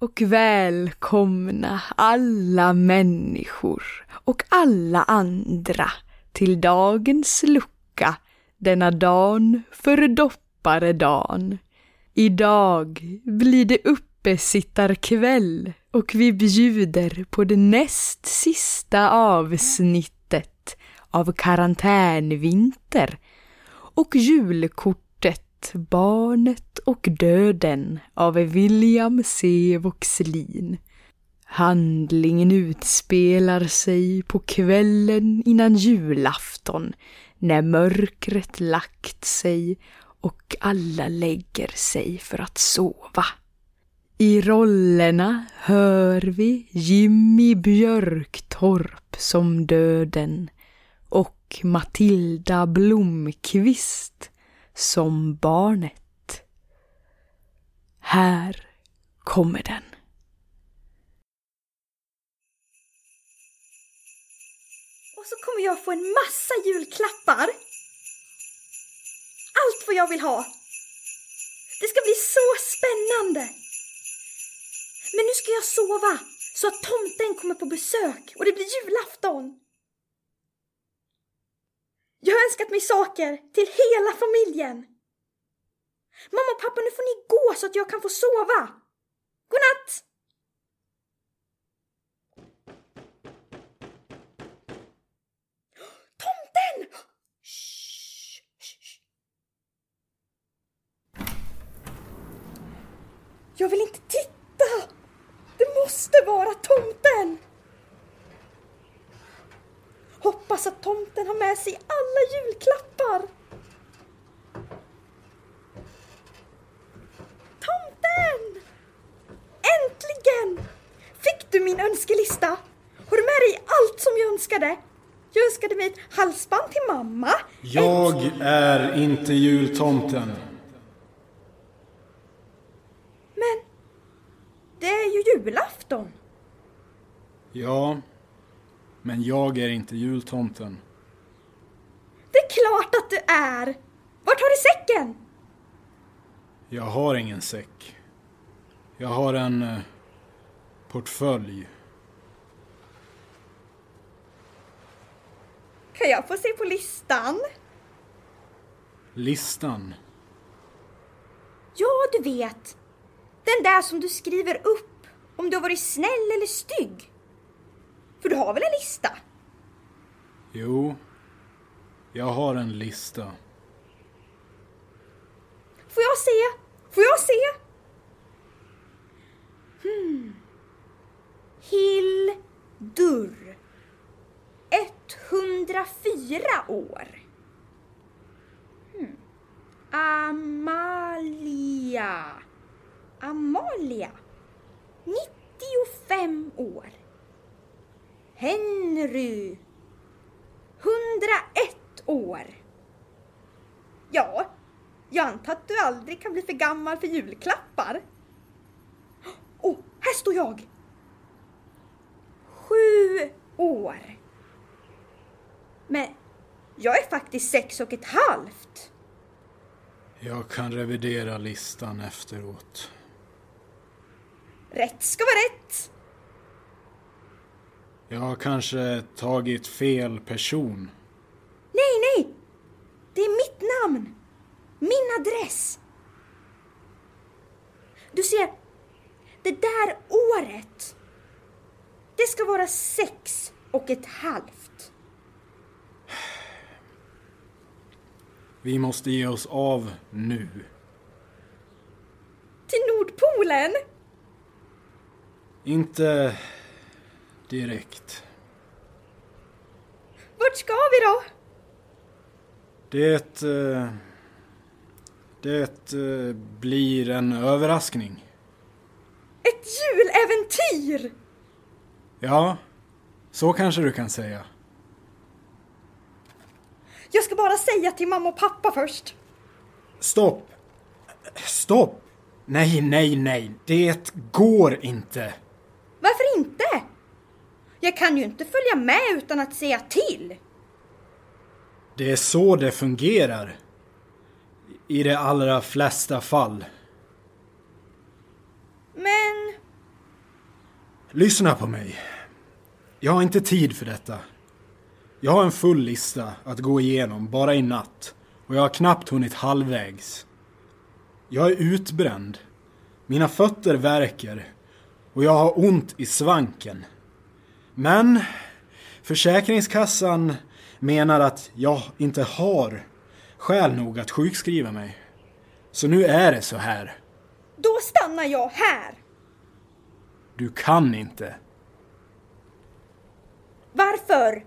Och välkomna alla människor och alla andra till dagens lucka denna dan för dopparedan. Idag blir det uppesittarkväll och vi bjuder på det näst sista avsnittet av karantänvinter och julkort Barnet och döden av William C. Voxlin. Handlingen utspelar sig på kvällen innan julafton när mörkret lagt sig och alla lägger sig för att sova. I rollerna hör vi Jimmy Björktorp som döden och Matilda Blomqvist som barnet. Här kommer den. Och så kommer jag få en massa julklappar. Allt vad jag vill ha. Det ska bli så spännande. Men nu ska jag sova så att tomten kommer på besök och det blir julafton. Jag har önskat mig saker till hela familjen. Mamma och pappa, nu får ni gå så att jag kan få sova. Godnatt! Tomten! Shh. Jag vill inte titta! Det måste vara tomten! Hoppas att tomten har med sig alla julklappar. Tomten! Äntligen! Fick du min önskelista? Har du med dig allt som jag önskade? Jag önskade mig ett halsband till mamma. Jag är inte jultomten. Men det är ju julafton. Ja, men jag är inte jultomten. Det är klart att du är! Vart har du säcken? Jag har ingen säck. Jag har en eh, portfölj. Kan jag få se på listan? Listan. Ja, du vet. Den där som du skriver upp om du har varit snäll eller stygg. För du har väl en lista? Jo, jag har en lista. Får jag se? Får jag se? Hmm. Hildur. 104 år. Hmm. Amalia. Amalia. 95 år. Henry. 101 år. Ja, jag antar att du aldrig kan bli för gammal för julklappar. Åh, oh, här står jag! Sju år. Men jag är faktiskt sex och ett halvt. Jag kan revidera listan efteråt. Rätt ska vara rätt. Jag har kanske tagit fel person. Nej, nej! Det är mitt namn. Min adress. Du ser, det där året. Det ska vara sex och ett halvt. Vi måste ge oss av nu. Till Nordpolen? Inte direkt. Vart ska vi då? Det... eh, Det eh, blir en överraskning. Ett juläventyr! Ja, så kanske du kan säga. Jag ska bara säga till mamma och pappa först. Stopp! Stopp! Nej, nej, nej. Det går inte. Jag kan ju inte följa med utan att säga till. Det är så det fungerar. I de allra flesta fall. Men Lyssna på mig. Jag har inte tid för detta. Jag har en full lista att gå igenom bara i natt och jag har knappt hunnit halvvägs. Jag är utbränd. Mina fötter värker och jag har ont i svanken. Men Försäkringskassan menar att jag inte har skäl nog att sjukskriva mig. Så nu är det så här. Då stannar jag här. Du kan inte. Varför?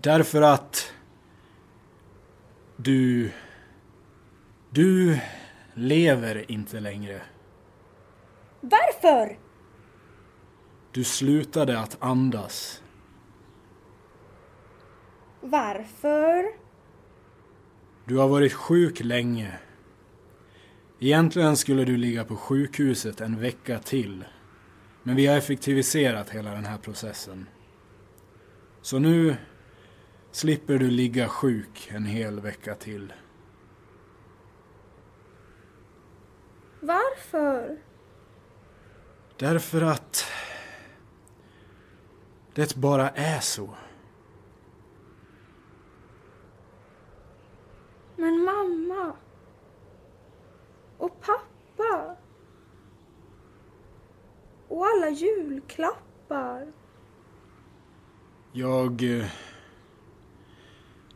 Därför att du... Du lever inte längre. Varför? Du slutade att andas. Varför? Du har varit sjuk länge. Egentligen skulle du ligga på sjukhuset en vecka till. Men vi har effektiviserat hela den här processen. Så nu slipper du ligga sjuk en hel vecka till. Varför? Därför att det bara är så. Men mamma och pappa och alla julklappar. Jag... eh,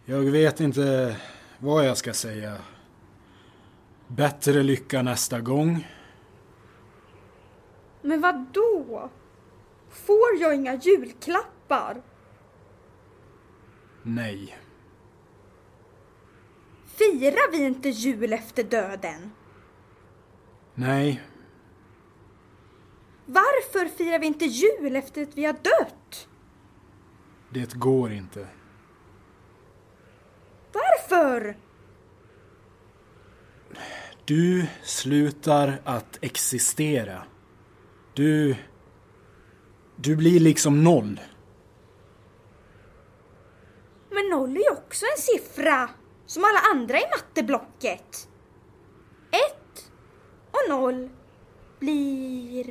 Jag vet inte vad jag ska säga. Bättre lycka nästa gång. Men vad då? Får jag inga julklappar? Nej. Firar vi inte jul efter döden? Nej. Varför firar vi inte jul efter att vi har dött? Det går inte. Varför? Du slutar att existera. Du... Du blir liksom noll. Men noll är ju också en siffra, som alla andra i matteblocket. Ett och noll blir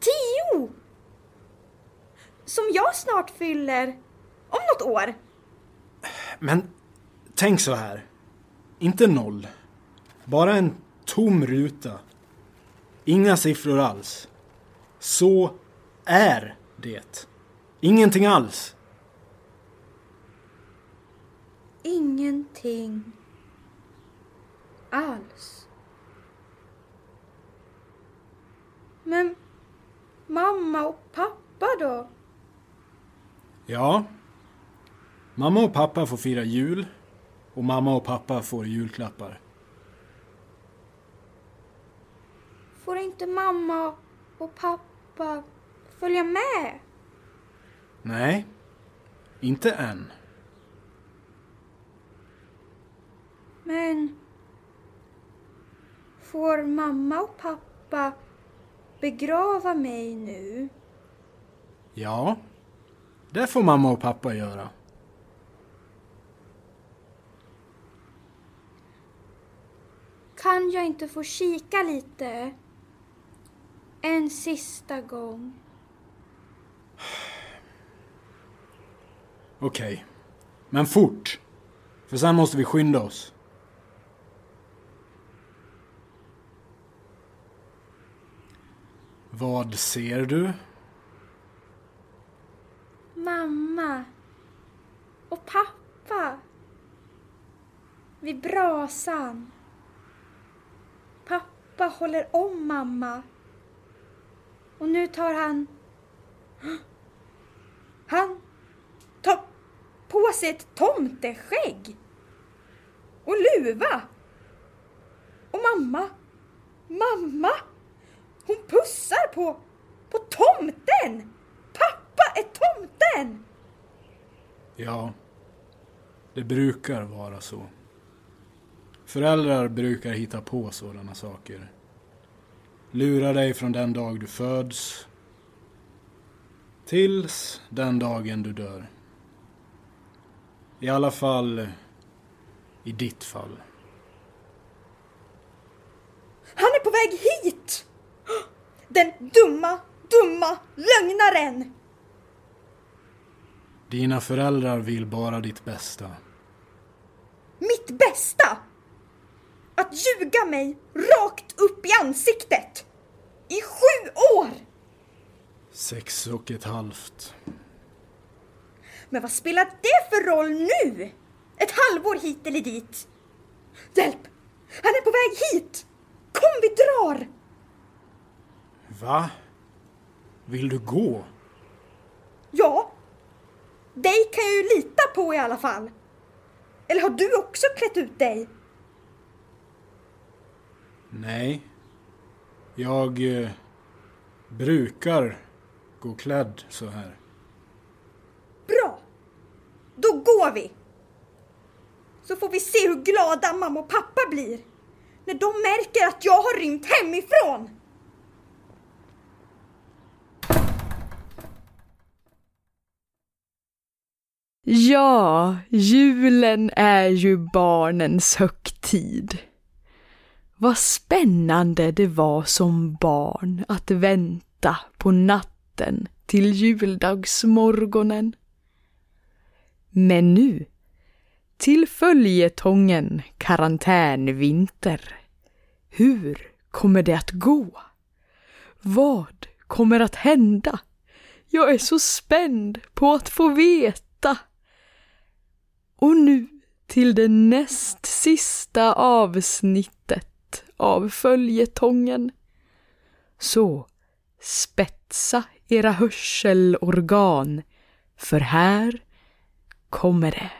tio! Som jag snart fyller om något år. Men tänk så här. Inte noll. Bara en tom ruta. Inga siffror alls. Så är det. Ingenting alls. Ingenting alls. Men mamma och pappa då? Ja. Mamma och pappa får fira jul. Och mamma och pappa får julklappar. Får inte mamma och pappa följa med? Nej. Inte än. Men får mamma och pappa begrava mig nu? Ja. Det får mamma och pappa göra. Kan jag inte få kika lite? En sista gång. Okej. Men fort. För sen måste vi skynda oss. Vad ser du? Mamma och pappa vid brasan. Pappa håller om mamma. Och nu tar han... Han tar på sig ett tomteskägg. Och luva. Och mamma, mamma, hon pussar på, på tomten. Pappa är tomten! Ja. Det brukar vara så. Föräldrar brukar hitta på sådana saker. Lura dig från den dag du föds tills den dagen du dör. I alla fall i ditt fall. Han är på väg hit! Den dumma, dumma lögnaren! Dina föräldrar vill bara ditt bästa. Mitt bästa! Att ljuga mig rakt upp i ansiktet! I sju år! Sex och ett halvt. Men vad spelar det för roll nu? Ett halvår hit eller dit. Hjälp! Han är på väg hit! Kom, vi drar! Va? Vill du gå? Ja. Dig kan jag ju lita på i alla fall. Eller har du också klätt ut dig? Nej. Jag eh, brukar gå klädd så här. Bra! Då går vi! Så får vi se hur glada mamma och pappa blir när de märker att jag har rymt hemifrån! Ja, julen är ju barnens högtid. Vad spännande det var som barn att vänta på natten till juldagsmorgonen. Men nu, till följetongen karantänvinter. Hur kommer det att gå? Vad kommer att hända? Jag är så spänd på att få veta. Och nu till det näst sista avsnittet av följetongen. Så spetsa era hörselorgan, för här kommer det.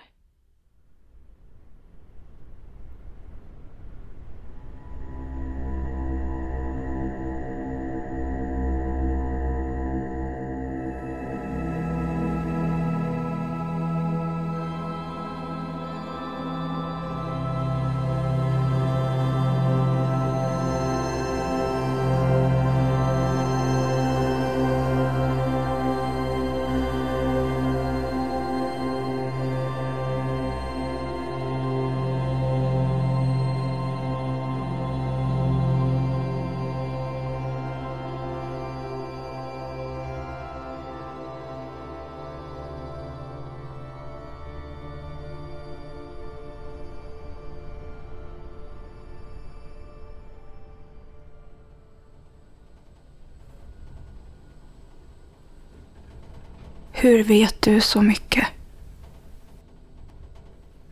Hur vet du så mycket?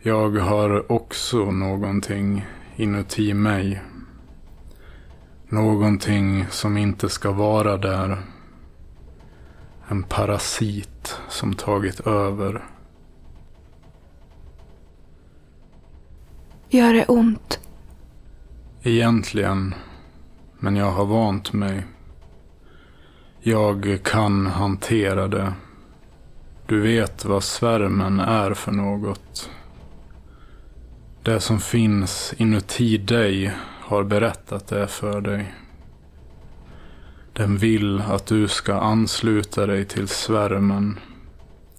Jag har också någonting inuti mig. Någonting som inte ska vara där. En parasit som tagit över. Gör det ont? Egentligen. Men jag har vant mig. Jag kan hantera det. Du vet vad svärmen är för något. Det som finns inuti dig har berättat det för dig. Den vill att du ska ansluta dig till svärmen.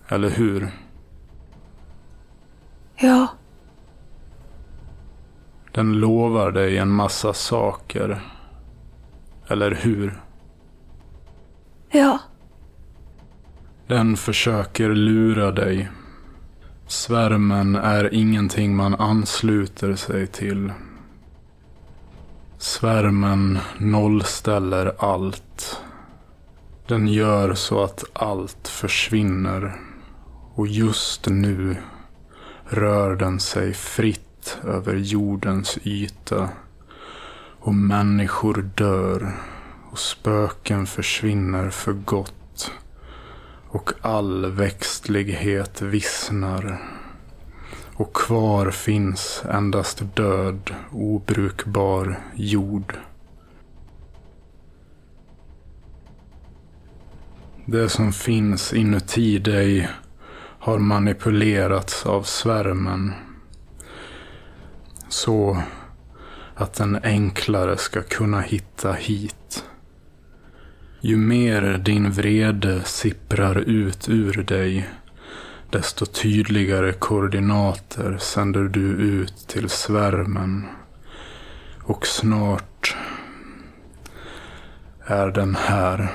Eller hur? Ja, Den lovar dig en massa saker. Eller hur? ja, den försöker lura dig. Svärmen är ingenting man ansluter sig till. Svärmen nollställer allt. Den gör så att allt försvinner. Och just nu rör den sig fritt över jordens yta. Och människor dör. Och spöken försvinner för gott. Och all växtlighet vissnar. Och kvar finns endast död, obrukbar jord. Det som finns inuti dig har manipulerats av svärmen. Så att den enklare ska kunna hitta hit. Ju mer din vrede sipprar ut ur dig, desto tydligare koordinater sänder du ut till svärmen. Och snart är den här.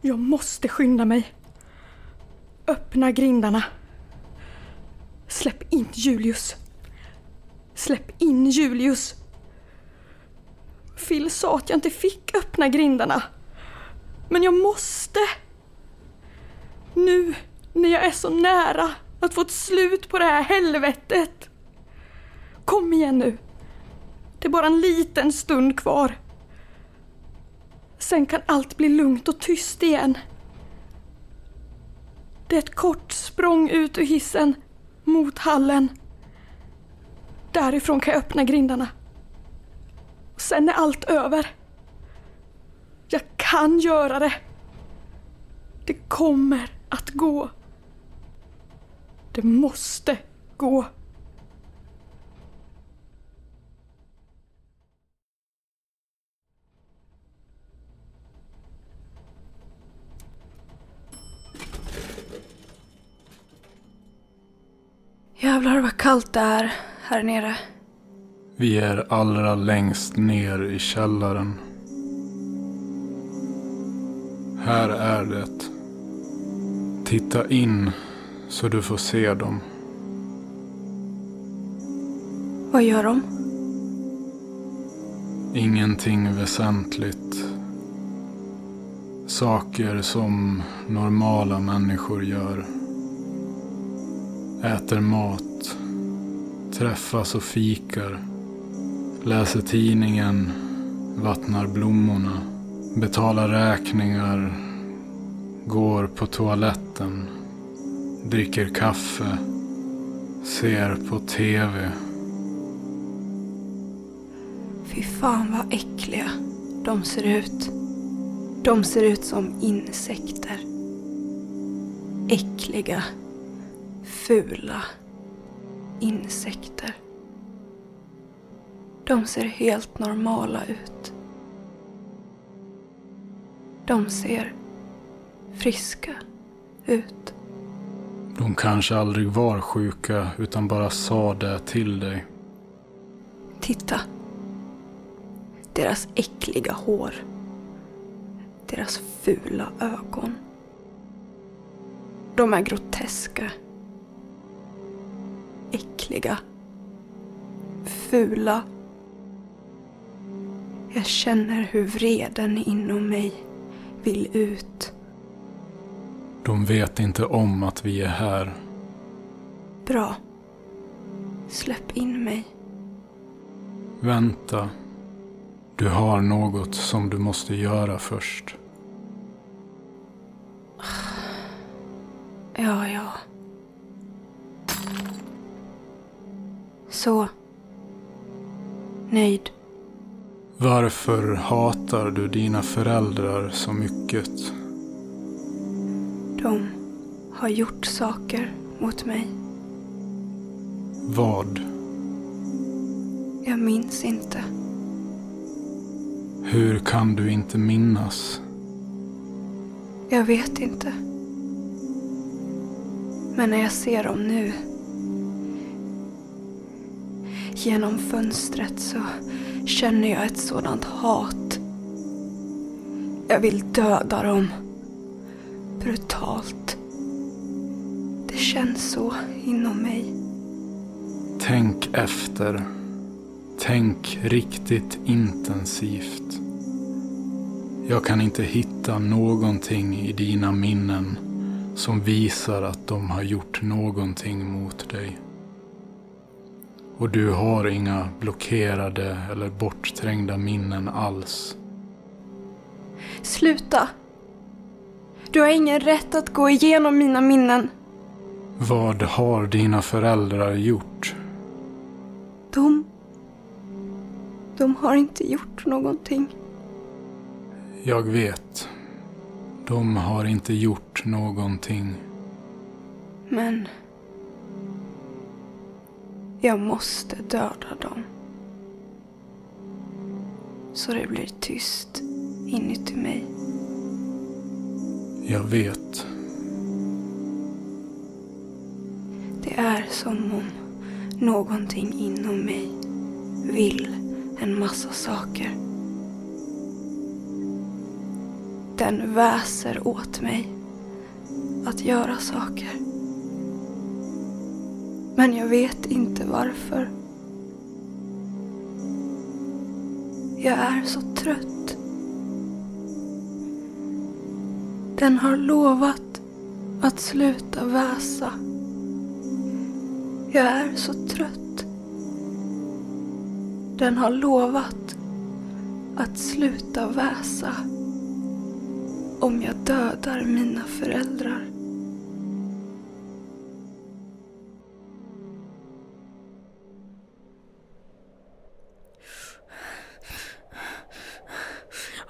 Jag måste skynda mig. Öppna grindarna. Släpp in Julius. Släpp in Julius. Phil sa att jag inte fick öppna grindarna. Men jag måste. Nu när jag är så nära att få ett slut på det här helvetet. Kom igen nu. Det är bara en liten stund kvar. Sen kan allt bli lugnt och tyst igen. Det är ett kort språng ut ur hissen mot hallen. Därifrån kan jag öppna grindarna. Sen är allt över. Jag kan göra det. Det kommer att gå. Det måste gå. Jävlar vad kallt det är här nere. Vi är allra längst ner i källaren. Här är det. Titta in så du får se dem. Vad gör de? Ingenting väsentligt. Saker som normala människor gör. Äter mat. Träffas och fikar. Läser tidningen. Vattnar blommorna. Betalar räkningar. Går på toaletten. Dricker kaffe. Ser på TV. Fy fan vad äckliga de ser ut. De ser ut som insekter. Äckliga, fula insekter. De ser helt normala ut. De ser friska ut. De kanske aldrig var sjuka utan bara sa det till dig. Titta. Deras äckliga hår. Deras fula ögon. De är groteska. Äckliga. Fula. Jag känner hur vreden inom mig vill ut. De vet inte om att vi är här. Bra. Släpp in mig. Vänta. Du har något som du måste göra först. Så. Nöjd. Varför hatar du dina föräldrar så mycket? De har gjort saker mot mig. Vad? Jag minns inte. Hur kan du inte minnas? Jag vet inte. Men när jag ser dem nu genom fönstret så känner jag ett sådant hat. Jag vill döda dem. Brutalt. Det känns så inom mig. Tänk efter. Tänk riktigt intensivt. Jag kan inte hitta någonting i dina minnen som visar att de har gjort någonting mot dig. Och du har inga blockerade eller bortträngda minnen alls. Sluta! Du har ingen rätt att gå igenom mina minnen. Vad har dina föräldrar gjort? De... De har inte gjort någonting. Jag vet. De har inte gjort någonting. Men... Jag måste döda dem. Så det blir tyst inuti mig. Jag vet. Det är som om någonting inom mig vill en massa saker. Den väser åt mig att göra saker. Men jag vet inte varför. Jag är så trött. Den har lovat att sluta väsa. Jag är så trött. Den har lovat att sluta väsa om jag dödar mina föräldrar.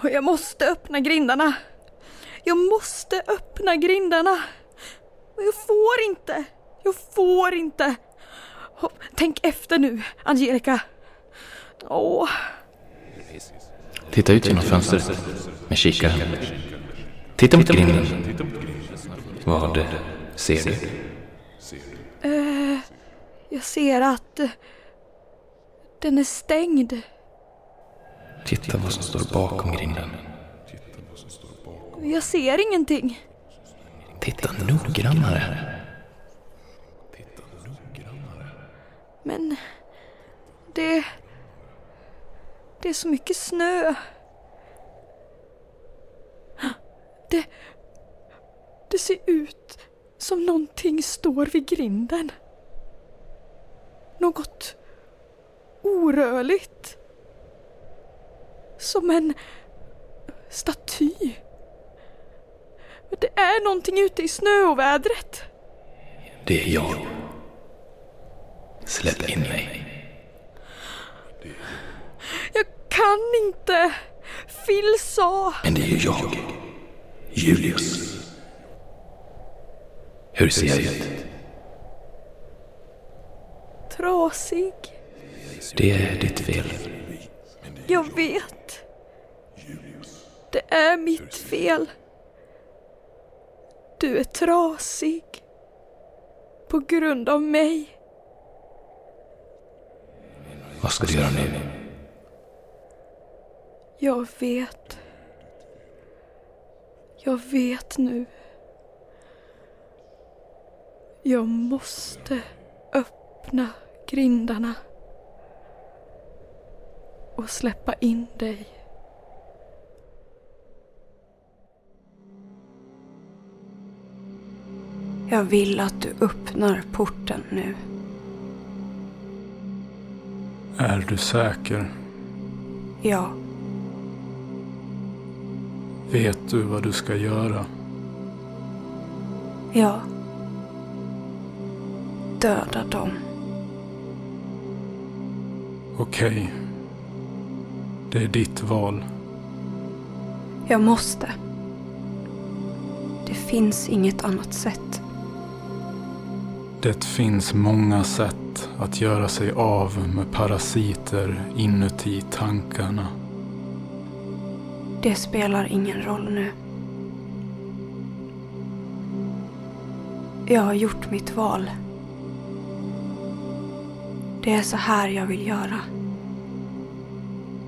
Och jag måste öppna grindarna. Jag måste öppna grindarna. Men jag får inte. Jag får inte. Och tänk efter nu, Angelica. Åh. Titta ut genom fönstret med kikaren. Titta mot grinden. Vad ser du? Eh, jag ser att eh, den är stängd. Titta vad som står bakom grinden. Jag ser ingenting. Titta noggrannare. Men det... Det är så mycket snö. Det... Det ser ut som någonting står vid grinden. Något orörligt. Som en staty. Det är någonting ute i snöovädret. Det är jag. Släpp in mig. Jag kan inte. Phil sa... Men det är ju jag. Julius. Hur ser jag ut? Trasig. Det är ditt fel. Jag vet. Det är mitt fel. Du är trasig. På grund av mig. Vad ska du göra nu? Jag vet. Jag vet nu. Jag måste öppna grindarna. Och släppa in dig. Jag vill att du öppnar porten nu. Är du säker? Ja, Vet du vad du ska göra? ja. Döda dem. Okej. Det är ditt val. Jag måste. Det finns inget annat sätt. Det finns många sätt att göra sig av med parasiter inuti tankarna. Det spelar ingen roll nu. Jag har gjort mitt val. Det är så här jag vill göra.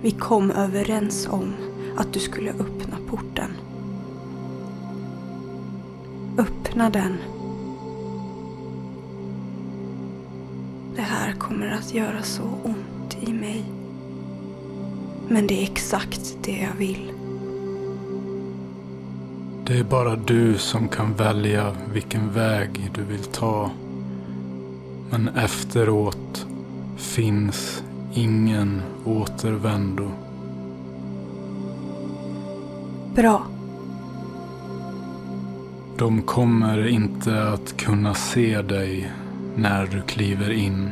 Vi kom överens om att du skulle öppna porten. Öppna den. Här kommer att göra så ont i mig. Men det är exakt det jag vill. Det är bara du som kan välja vilken väg du vill ta. Men efteråt finns ingen återvändo. Bra. De kommer inte att kunna se dig när du kliver in.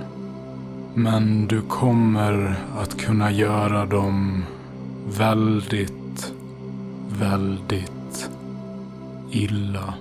Men du kommer att kunna göra dem väldigt, väldigt illa.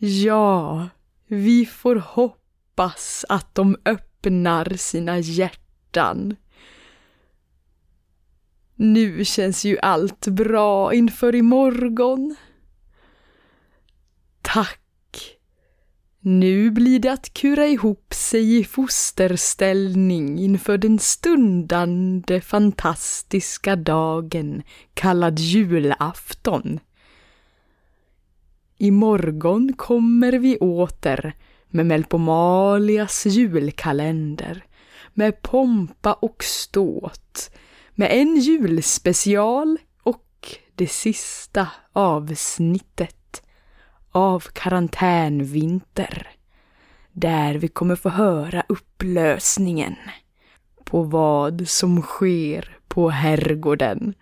Ja, vi får hoppas att de öppnar sina hjärtan. Nu känns ju allt bra inför imorgon. Tack. Nu blir det att kura ihop sig i fosterställning inför den stundande fantastiska dagen kallad julafton. Imorgon kommer vi åter med Melpomalias julkalender med pompa och ståt med en julspecial och det sista avsnittet av Karantänvinter där vi kommer få höra upplösningen på vad som sker på herrgården.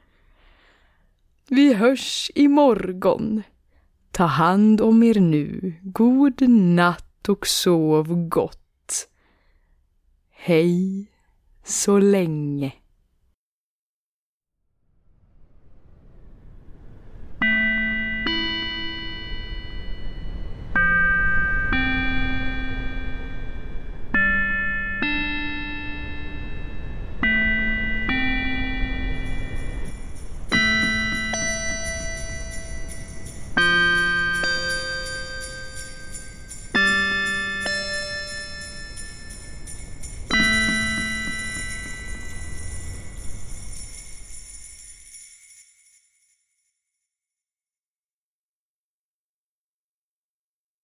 Vi hörs imorgon. Ta hand om er nu. God natt och sov gott. Hej så länge.